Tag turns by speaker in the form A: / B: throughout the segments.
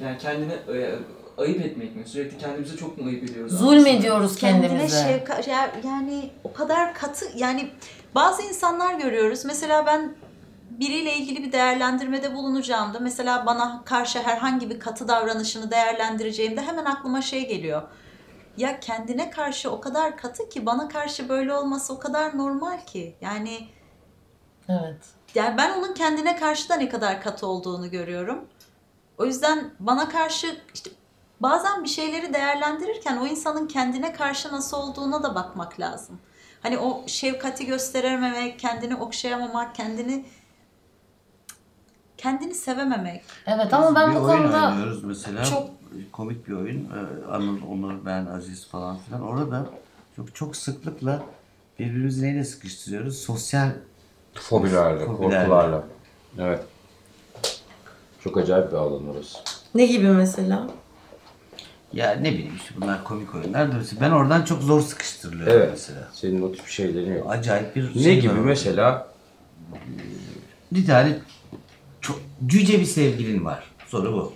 A: Yani kendini e, ayıp etmek mi? Sürekli kendimize çok mu ayıp ediyoruz?
B: Zulmediyoruz
C: kendine
B: kendimize.
C: şefkat ya- yani o kadar katı yani bazı insanlar görüyoruz. Mesela ben biriyle ilgili bir değerlendirmede bulunacağımda mesela bana karşı herhangi bir katı davranışını değerlendireceğimde hemen aklıma şey geliyor. Ya kendine karşı o kadar katı ki bana karşı böyle olması o kadar normal ki. Yani
B: Evet.
C: yani ben onun kendine karşı da ne kadar katı olduğunu görüyorum. O yüzden bana karşı işte bazen bir şeyleri değerlendirirken o insanın kendine karşı nasıl olduğuna da bakmak lazım. Hani o şefkati gösterememek, kendini okşayamamak, kendini kendini sevememek.
B: Evet ama ben
D: bir
B: bu
D: oyun
B: konuda
D: oynuyoruz mesela.
B: çok-
D: komik bir oyun. Ee, Anıl, Onur, ben, Aziz falan filan. Orada çok çok sıklıkla birbirimizi neyle sıkıştırıyoruz? Sosyal
E: Fobilerle,
D: Fobilerle.
E: korkularla. Evet. Çok acayip bir alan orası.
B: ne gibi mesela?
D: ya ne bileyim işte bunlar komik oyunlar da ben oradan çok zor sıkıştırılıyorum
E: Evet.
D: mesela.
E: Senin o tip şeylerin yok.
D: Acayip bir
E: Ne
D: şey
E: gibi
D: var
E: mesela?
D: Bir tane çok cüce bir sevgilin var. Soru bu.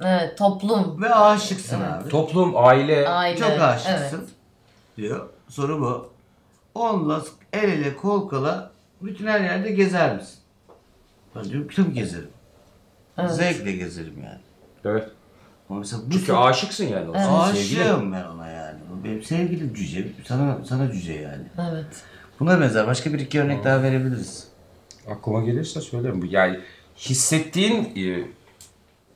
B: Evet toplum.
D: Ve aşıksın abi.
E: Toplum, aile.
B: Aile.
D: Çok aşıksın.
B: Evet.
D: Diyor. Soru bu. Onunla el ele kol kola bütün her yerde gezer misin? Ben diyorum tabii gezerim. Zevkle gezerim yani.
E: Evet.
D: Ama mesela bu
E: Çünkü aşıksın yani. Sevgilin.
D: aşığım ben ona yani. O Benim sevgilim cüce. Sana, sana cüce yani.
B: Evet.
D: Buna benzer başka bir iki örnek daha verebiliriz.
E: Aklıma gelirse söylerim. Bu Yani hissettiğin e,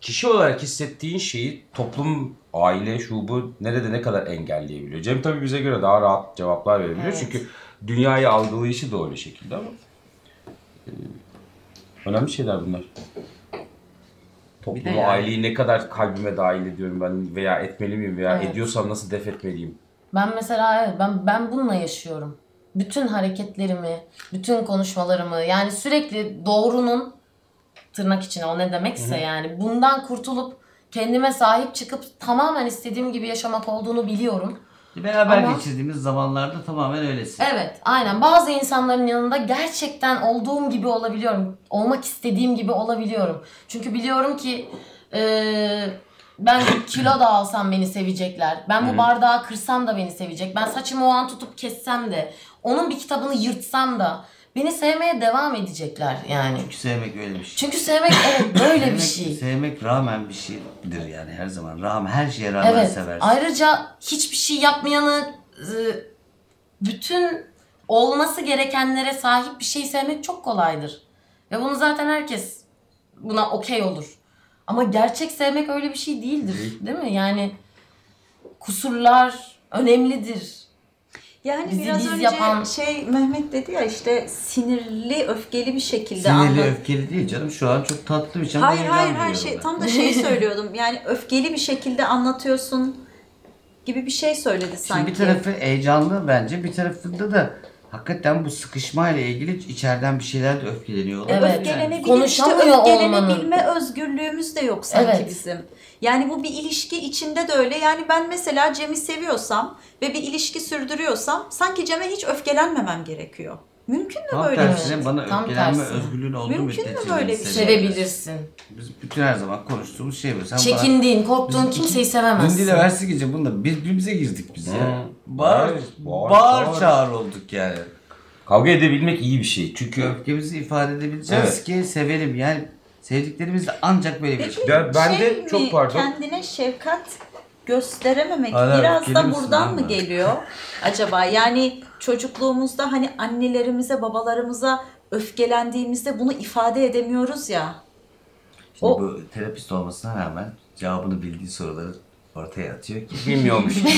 E: kişi olarak hissettiğin şeyi toplum, aile, şu bu nerede ne kadar engelleyebiliyor. Cem tabii bize göre daha rahat cevaplar verebiliyor.
C: Evet.
E: Çünkü dünyayı algılayışı da öyle şekilde ama e, önemli şeyler bunlar. Toplumu,
D: yani-
E: aileyi ne kadar kalbime dahil ediyorum ben veya etmeli miyim veya
B: Evet.
E: ediyorsam nasıl def etmeliyim?
B: Ben mesela evet ben ben bununla yaşıyorum. Bütün hareketlerimi, bütün konuşmalarımı yani sürekli doğrunun tırnak içine o ne demekse yani bundan kurtulup kendime sahip çıkıp tamamen istediğim gibi yaşamak olduğunu biliyorum.
D: Beraber
B: Ama-
D: geçirdiğimiz zamanlarda tamamen öylesin.
B: Evet, aynen. Bazı insanların yanında gerçekten olduğum gibi olabiliyorum. Olmak istediğim gibi olabiliyorum. Çünkü biliyorum ki eee, ben kilo da alsam beni sevecekler. Ben bu bardağı kırsam da beni sevecek. Ben saçımı o an tutup kessem de, onun bir kitabını yırtsam da beni sevmeye devam edecekler yani.
D: Çünkü sevmek öyle bir şey.
B: Çünkü sevmek evet böyle bir
D: Sevmek-
B: şey.
D: Sevmek rağmen bir şeydir yani her zaman. Rağmen her şeye rağmen
B: Evet.
D: seversin.
B: Ayrıca hiçbir şey yapmayanı e, bütün olması gerekenlere sahip bir şey sevmek çok kolaydır. Ve bunu zaten herkes buna okey olur. Ama gerçek sevmek öyle bir şey değildir. Değil mi? Yani kusurlar önemlidir.
C: Yani
B: Bizi
C: biraz
B: biz
C: önce
B: yapan-
C: şey Mehmet dedi ya işte sinirli, öfkeli bir şekilde
D: Sinirli
C: anlat.
D: öfkeli değil canım. Şu an çok tatlı bir şey.
C: Hayır hayır hayır
D: duyuyorum
C: şey
D: ben.
C: tam da şeyi söylüyordum. Yani öfkeli bir şekilde anlatıyorsun gibi bir şey söyledi
D: Şimdi
C: sanki.
D: bir tarafı heyecanlı bence. Bir tarafında da hakikaten bu sıkışmayla ilgili içeriden bir şeyler de öfkeleniyor. olabilir
B: Evet.
D: yani.
C: Öfkelenebilir
B: Konuşamıyor
C: işte
B: olmanın.
C: öfkelenebilme özgürlüğümüz de yok sanki
B: Evet.
C: bizim. Yani bu bir ilişki içinde de öyle. Yani ben mesela Cem'i seviyorsam ve bir ilişki sürdürüyorsam sanki Cem'e hiç öfkelenmemem gerekiyor. Mümkün mü
D: Tam
C: böyle bir şey?
D: bana
B: Tam
D: öfkelenme
B: tersine.
D: özgürlüğün olduğu
C: Mümkün mü
D: müddetçe
C: böyle
D: beni
C: bir şey?
B: Sevebilirsin.
D: Biz bütün her zaman konuştuğumuz şey bu. Sen bana-
B: Çekindiğin, korktuğun
D: Biz
B: kimseyi sevemezsin.
D: Dün dile versi gece bunda birbirimize girdik biz ya.
E: Hı.
D: Bağır,
E: Evet, bağır,
D: bağır,
E: bağır.
D: çağır olduk yani.
E: Kavga edebilmek iyi bir şey.
D: Çünkü
E: Çünkü
D: öfkemizi ifade edebileceğiz
E: Evet.
D: ki sevelim. Yani sevdiklerimizle ancak böyle bir şey.
E: Ya ben de
C: şey
E: çok pardon.
C: kendine şefkat gösterememek
D: Hala
C: biraz da buradan mı geliyor acaba? Yani çocukluğumuzda hani annelerimize, babalarımıza öfkelendiğimizde bunu ifade edemiyoruz ya.
D: Şimdi
C: O-
D: bu terapist olmasına rağmen cevabını bildiği soruları ortaya atıyor ki.
E: bilmiyormuş gibi.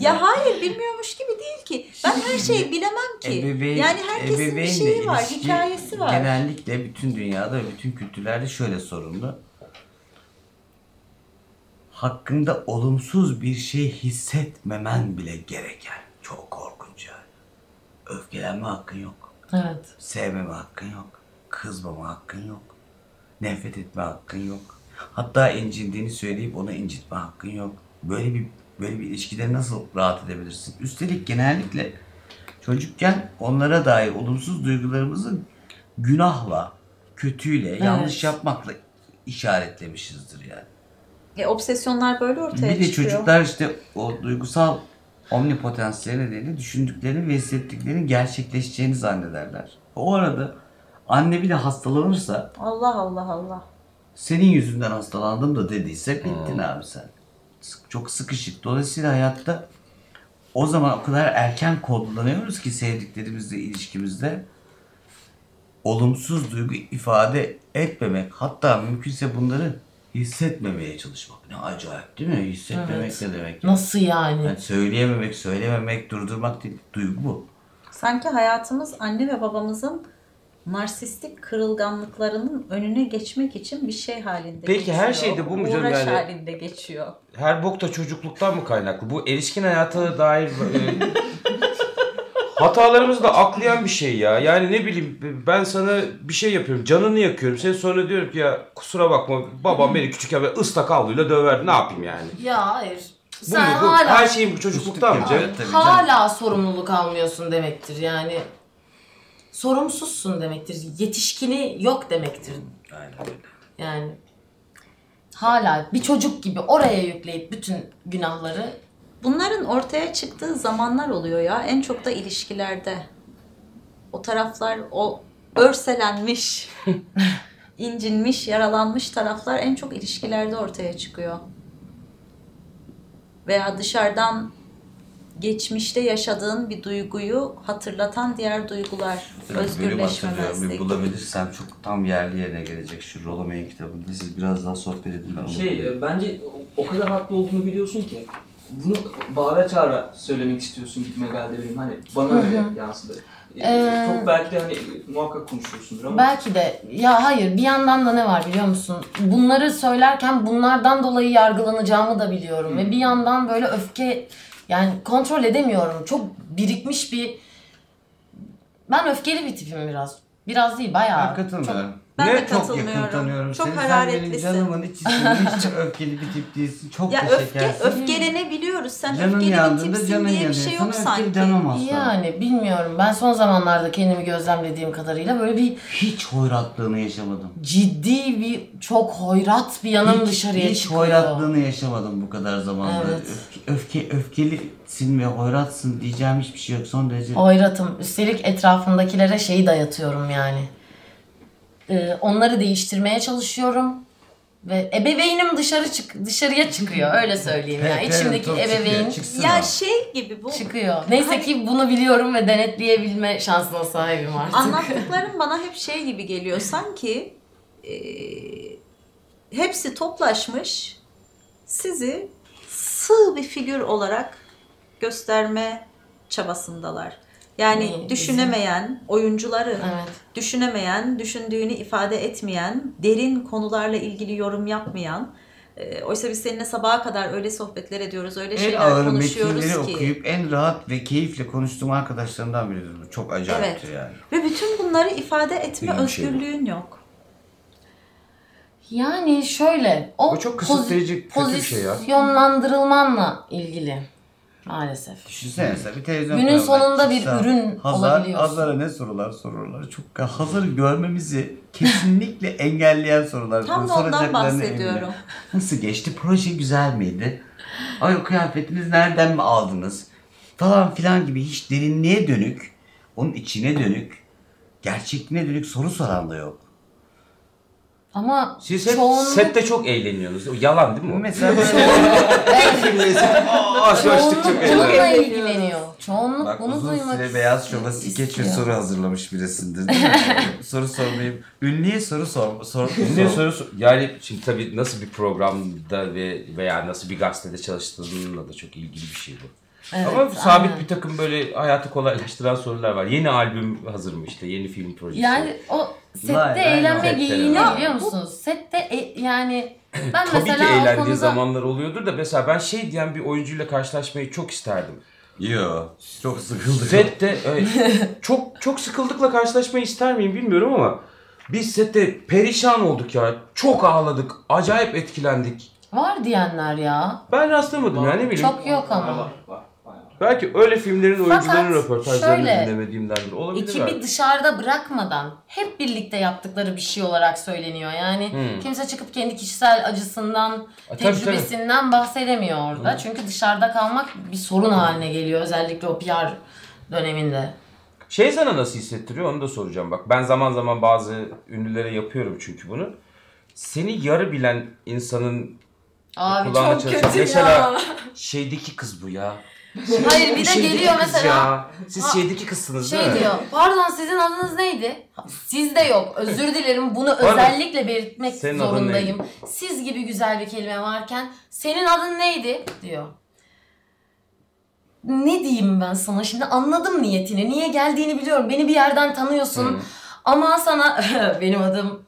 C: Ya hayır bilmiyormuş gibi değil ki. Ben her şeyi bilemem ki.
D: Ebeveyn-
C: yani herkesin bir şeyi var, hikayesi var.
D: Genellikle bütün dünyada ve bütün kültürlerde şöyle sorunlu. Hakkında olumsuz bir şey hissetmemen bile gereken. Çok korkunç yani. Öfkelenme hakkın yok.
B: Evet.
D: Sevmeme hakkın yok. Kızmama hakkın yok. Nefret etme hakkın yok. Hatta incindiğini söyleyip onu incitme hakkın yok. Böyle bir böyle bir ilişkide nasıl rahat edebilirsin? Üstelik genellikle çocukken onlara dair olumsuz duygularımızı günahla, kötüyle, yanlış yapmakla işaretlemişizdir yani.
C: E, obsesyonlar böyle ortaya
D: Bir de
C: çıkıyor.
D: çocuklar işte o duygusal omnipotansiyeli nedeniyle düşündüklerini ve hissettiklerinin gerçekleşeceğini zannederler. O arada anne bir de hastalanırsa
C: Allah Allah Allah.
D: Senin yüzünden hastalandım da dediyse bittin abi sen. Çok sıkışık. Dolayısıyla hayatta o zaman o kadar erken kodlanıyoruz ki sevdiklerimizle ilişkimizde olumsuz duygu ifade etmemek hatta mümkünse bunları hissetmemeye çalışmak. Ne acayip değil mi? Hissetmemek
B: Evet.
D: ne demek?
B: Nasıl yani?
D: Yani söyleyememek, söylememek, durdurmak değil. Duygu bu.
C: Sanki hayatımız anne ve babamızın narsistik kırılganlıklarının önüne geçmek için bir şey halinde
E: Peki,
C: geçiyor.
E: her şeyde bu mu canım
C: Uğraş
E: yani?
C: halinde geçiyor.
E: Her bok da çocukluktan mı kaynaklı? Bu erişkin hayata dair e, hatalarımızı da aklayan bir şey ya. Yani ne bileyim ben sana bir şey yapıyorum. Canını yakıyorum. Sen sonra diyorum ki ya kusura bakma babam beni küçükken böyle ıslak havluyla döverdi. Ne yapayım yani?
B: Ya hayır.
E: Bu
B: Sen
E: mu? Bu,
B: hala
E: her şeyin bu çocukluktan mı canım?
B: Hala sorumluluk almıyorsun demektir. Yani sorumsuzsun demektir. Yetişkini yok demektir.
D: Aynen öyle.
B: Yani hala bir çocuk gibi oraya yükleyip bütün günahları
C: Bunların ortaya çıktığı zamanlar oluyor ya. En çok da ilişkilerde. O taraflar, o örselenmiş, incinmiş, yaralanmış taraflar en çok ilişkilerde ortaya çıkıyor. Veya dışarıdan geçmişte yaşadığın bir duyguyu hatırlatan diğer duygular.
D: Bir
C: Özgürleşmemezlik.
D: bulabilirsem çok tam yerli yerine gelecek şu Rollo kitabında. Siz biraz daha sohbet edin. Ben
A: Şey e, bence o kadar haklı olduğunu biliyorsun ki bunu bağıra çağıra söylemek istiyorsun gitme geldi benim hani bana öyle yansıdı. E,
B: Ee,
A: Çok belki de hani muhakkak konuşuyorsundur ama
B: belki de ya hayır bir yandan da ne var biliyor musun? Bunları söylerken bunlardan dolayı yargılanacağımı da biliyorum ve bir yandan böyle öfke yani kontrol edemiyorum. Çok birikmiş bir ben öfkeli bir tipim biraz. Biraz değil bayağı.
D: Ben katılmıyorum.
C: Ben
D: Ne
C: de
D: çok yakın tanıyorum
C: Çok
D: seni. Sen benim
C: hararetlisin.
D: canımın içisin. Hiç öfkeli bir tip değilsin. Çok
C: Ya
D: da
C: öfke,
D: şekersin.
C: öfkelenebiliyoruz. Sen
D: Canın
C: öfkeli bir tipsin
D: canın
C: diye bir şey yok sanki.
D: demem.
B: Yani bilmiyorum. Ben son zamanlarda kendimi gözlemlediğim kadarıyla böyle bir
D: Hiç hoyratlığını yaşamadım.
B: ciddi bir çok hoyrat bir yanım
D: hiç,
B: dışarıya
D: hiç
B: çıkıyor.
D: hoyratlığını yaşamadım bu kadar zamanda.
B: Evet.
D: Öfke, öfke, öfkelisin ve hoyratsın diyeceğim hiçbir şey yok. Son derece
B: Hoyratım. Üstelik etrafımdakilere şeyi dayatıyorum yani. Ee, onları değiştirmeye çalışıyorum. Ve ebeveynim dışarı çık dışarıya çıkıyor öyle söyleyeyim ya.
D: Evet, evet,
B: İçimdeki
D: çıkıyor.
B: ebeveyn
C: Ya
D: o.
C: şey gibi bu
B: çıkıyor. Neyse ki bunu biliyorum ve denetleyebilme şansına sahibim artık.
C: anlattıkların bana hep şey gibi geliyor. Sanki e, hepsi toplaşmış sizi sığ bir figür olarak gösterme çabasındalar. Yani
B: Ne, bizim-
C: düşünemeyen oyuncuları,
B: Evet.
C: düşünemeyen, düşündüğünü ifade etmeyen, derin konularla ilgili yorum yapmayan, e, oysa biz seninle sabaha kadar öyle sohbetler ediyoruz, öyle
D: en
C: şeyler
D: ağır
C: konuşuyoruz
D: metinleri
C: ki.
D: okuyup en rahat ve keyifle konuştuğum arkadaşlarımdan biridir bu. Çok acayipti
C: Evet.
D: yani.
C: Ve bütün bunları ifade etme
E: İyi bir şey
C: özgürlüğün yok.
B: Yani şöyle o,
E: O çok kısıtlayıcı, kötü bir şey ya.
B: pozisyonlandırılmanla ilgili maalesef.
D: Düşünsene mesela bir televizyon
B: Günün sonunda bir ürün
D: Hazar,
B: olabiliyorsun.
D: Hazar'a ne sorular sorarlar. Çok Hazar'ı görmemizi kesinlikle engelleyen sorular.
C: Tam da ondan bahsediyorum.
D: eminim. Nasıl geçti? Proje güzel miydi? Ay o kıyafetiniz nereden mi aldınız? Falan filan gibi hiç derinliğe dönük, onun içine dönük, gerçekliğine dönük soru soran da yok.
B: Ama
E: Siz hep
B: çoğunluk,
E: sette çok eğleniyorsunuz. O yalan değil mi?
D: Mesela
E: çok
B: çoğunluk
E: eğleniyoruz.
B: bununla ilgileniyor. Çoğunluk
D: Bak
B: bunu
D: uzun
B: duymak
D: süre Beyaz Şov'a skeç ve soru hazırlamış birisindir değil mi? soru sormayayım. Ünlüye soru sor. sor,
E: Ne
D: sor.
E: sorusu? Yani şimdi tabii nasıl bir programda ve veya nasıl bir gazetede çalıştığınla da çok ilgili bir şey bu.
B: Evet,
E: Ama sabit
B: aynen.
E: bir takım böyle hayatı kolaylaştıran sorular var. Yeni albüm hazır mı işte? Yeni film projesi.
B: Yani o sette
D: Vay,
B: eğlenme geyiğini
E: var.
B: biliyor musunuz? Sette e- yani ben
E: Tabii ki
B: mesela o
E: eğlendiği
B: konuda
E: zamanlar oluyordur da mesela ben şey diyen bir oyuncuyla karşılaşmayı çok isterdim.
D: Yo, çok sıkıldım.
E: Sette evet, çok çok sıkıldıkla karşılaşmayı ister miyim bilmiyorum ama biz sette perişan olduk ya. Çok ağladık. Acayip etkilendik.
B: var diyenler ya.
E: Ben rastlamadım ya ne bileyim.
B: Çok yok ama.
A: var var var. var.
E: Belki öyle filmlerin
B: Fakat
E: oyuncuların röportajlarını
B: şöyle,
E: dinlemediğimdendir. Olabilir
B: Ekibi
E: belki.
B: dışarıda bırakmadan hep birlikte yaptıkları bir şey olarak söyleniyor. Yani
E: Hmm.
B: kimse çıkıp kendi kişisel acısından,
E: E, tabii,
B: tecrübesinden bahsedemiyor orada. Çünkü dışarıda kalmak bir sorun haline geliyor özellikle o PR döneminde.
E: Şey sana nasıl hissettiriyor onu da soracağım bak. Ben zaman zaman bazı ünlülere yapıyorum çünkü bunu. Seni yarı bilen insanın
B: Abi çok kötü
E: Mesela
B: ya.
E: şeydeki kız bu ya.
B: Hayır bir de
E: Şeydeki
B: geliyor mesela.
E: Ya. Siz
B: Ha,
E: şeydeki kızsınız değil
B: Şey
E: mi?
B: diyor, pardon sizin adınız neydi? Sizde yok, özür dilerim bunu özellikle belirtmek
E: Senin adın
B: zorundayım. Siz gibi güzel bir kelime varken senin adın neydi? diyor. Ne diyeyim ben sana şimdi anladım niyetini, niye geldiğini biliyorum. Beni bir yerden tanıyorsun
E: Hı.
B: ama sana benim adım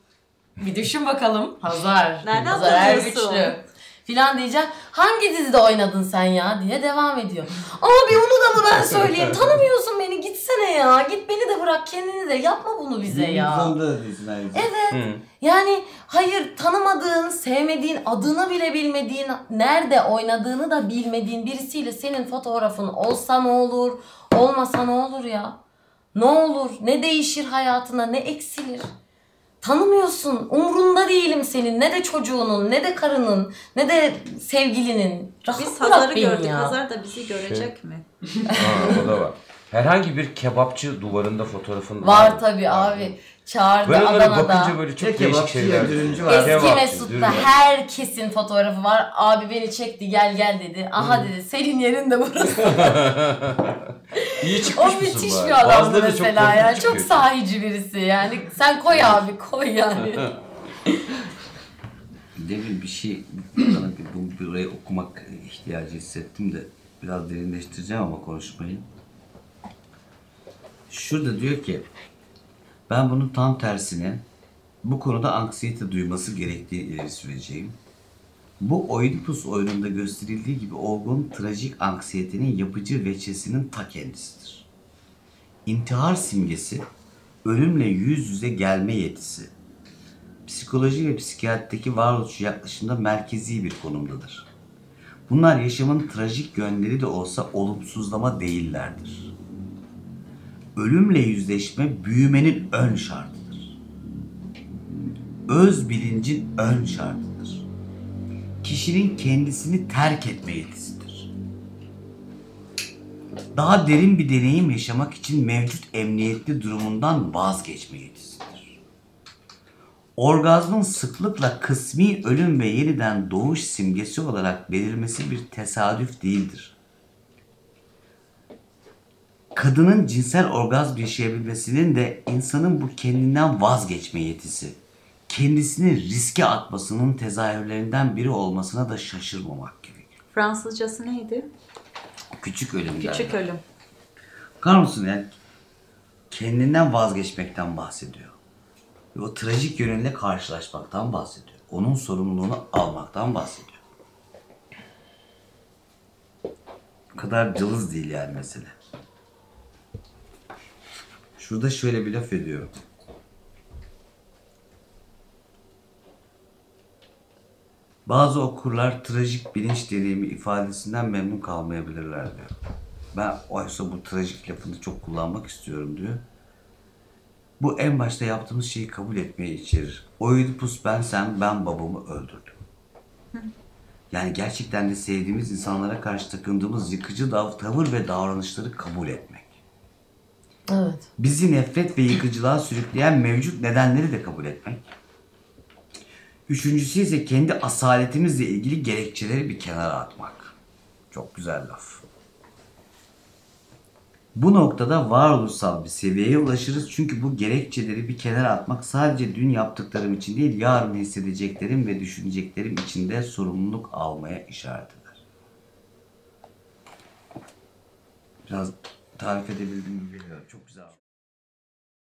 B: bir düşün bakalım. Hazar.
C: Nereden
B: Hazar
C: tanıyorsun?
B: Ergüçlü. Filan diyeceğim. Hangi dizide oynadın sen ya diye devam ediyor. Abi onu da mı ben söyleyeyim? Tanımıyorsun beni gitsene ya. Git beni de bırak kendini de yapma bunu bize ya.
D: Sonunda da diyorsun ayrıca.
B: Evet.
E: Hı.
B: Yani hayır tanımadığın, sevmediğin, adını bile bilmediğin, nerede oynadığını da bilmediğin birisiyle senin fotoğrafın olsa ne olur, olmasa ne olur ya? Ne olur, ne değişir hayatına, ne eksilir? Tanımıyorsun, umrunda değilim senin, ne de çocuğunun, ne de karının, ne de sevgilinin. Rahat
C: Biz Hazar'ı gördük.
B: ya.
C: Hazar da bizi görecek mi?
E: Ha, o da var. Herhangi bir kebapçı duvarında fotoğrafın
B: Var
E: mı?
B: tabii abi. Çağırdı
E: onlara
B: Adana'da.
E: bakınca böyle çok
D: Tek
E: değişik şeyler.
D: dürümcü var.
B: Eski Mesut'ta herkesin fotoğrafı var. Abi beni çekti gel gel dedi. Aha dedi senin yerin de burası.
E: İyi çıkmış
B: o
E: mısın
B: müthiş
E: bari?
B: bir adamdı
E: Bazıları da çok
B: mesela
E: korkunç
B: yani. Çok
E: çıkıyor.
B: sahici birisi yani. Sen koy abi koy yani.
D: Demin bir şey bana bir, bu burayı okumak ihtiyacı hissettim de biraz derinleştireceğim ama konuşmayı. Şurada diyor ki ben bunun tam tersine bu konuda anksiyete duyması gerektiğini ileri süreceğim. Bu Oedipus oyununda gösterildiği gibi olgun trajik anksiyetenin yapıcı veçesinin ta kendisidir. İntihar simgesi, ölümle yüz yüze gelme yetisi, psikoloji ve psikiyatrideki varoluşçu yaklaşımda merkezi bir konumdadır. Bunlar yaşamın trajik yönleri de olsa olumsuzlama değillerdir. Ölümle yüzleşme büyümenin ön şartıdır. Öz bilincin ön şartıdır. Kişinin kendisini terk etme yetisidir. Daha derin bir deneyim yaşamak için mevcut emniyetli durumundan vazgeçme yetisidir. Orgazmın sıklıkla kısmi ölüm ve yeniden doğuş simgesi olarak belirmesi bir tesadüf değildir. Kadının cinsel orgazm yaşayabilmesinin de insanın bu kendinden vazgeçme yetisi, kendisini riske atmasının tezahürlerinden biri olmasına da şaşırmamak gerekir.
C: Fransızcası neydi?
D: Küçük ölüm derler.
C: Küçük ölüm.
D: Bakar mısın yani kendinden vazgeçmekten bahsediyor. Ve o trajik yönüyle karşılaşmaktan bahsediyor. Onun sorumluluğunu almaktan bahsediyor. O kadar cılız değil yani mesele. Şurada şöyle bir laf ediyor. Bazı okurlar trajik bilinç deneyimi ifadesinden memnun kalmayabilirler diyor. Ben oysa bu trajik lafını çok kullanmak istiyorum diyor. Bu en başta yaptığımız şeyi kabul etmeyi içerir. Oedipus bensem ben babamı öldürdüm. Yani gerçekten de sevdiğimiz insanlara karşı takındığımız yıkıcı dav- tavır ve davranışları kabul etmek.
B: Evet.
D: Bizi nefret ve yıkıcılığa sürükleyen mevcut nedenleri de kabul etmek. Üçüncüsü ise kendi asaletimizle ilgili gerekçeleri bir kenara atmak. Çok güzel laf. Bu noktada varoluşsal bir seviyeye ulaşırız çünkü bu gerekçeleri bir kenara atmak sadece dün yaptıklarım için değil yarın hissedeceklerim ve düşüneceklerim için de sorumluluk almaya işaret eder. Biraz tarif edebildim mi bilmiyorum. Çok güzel.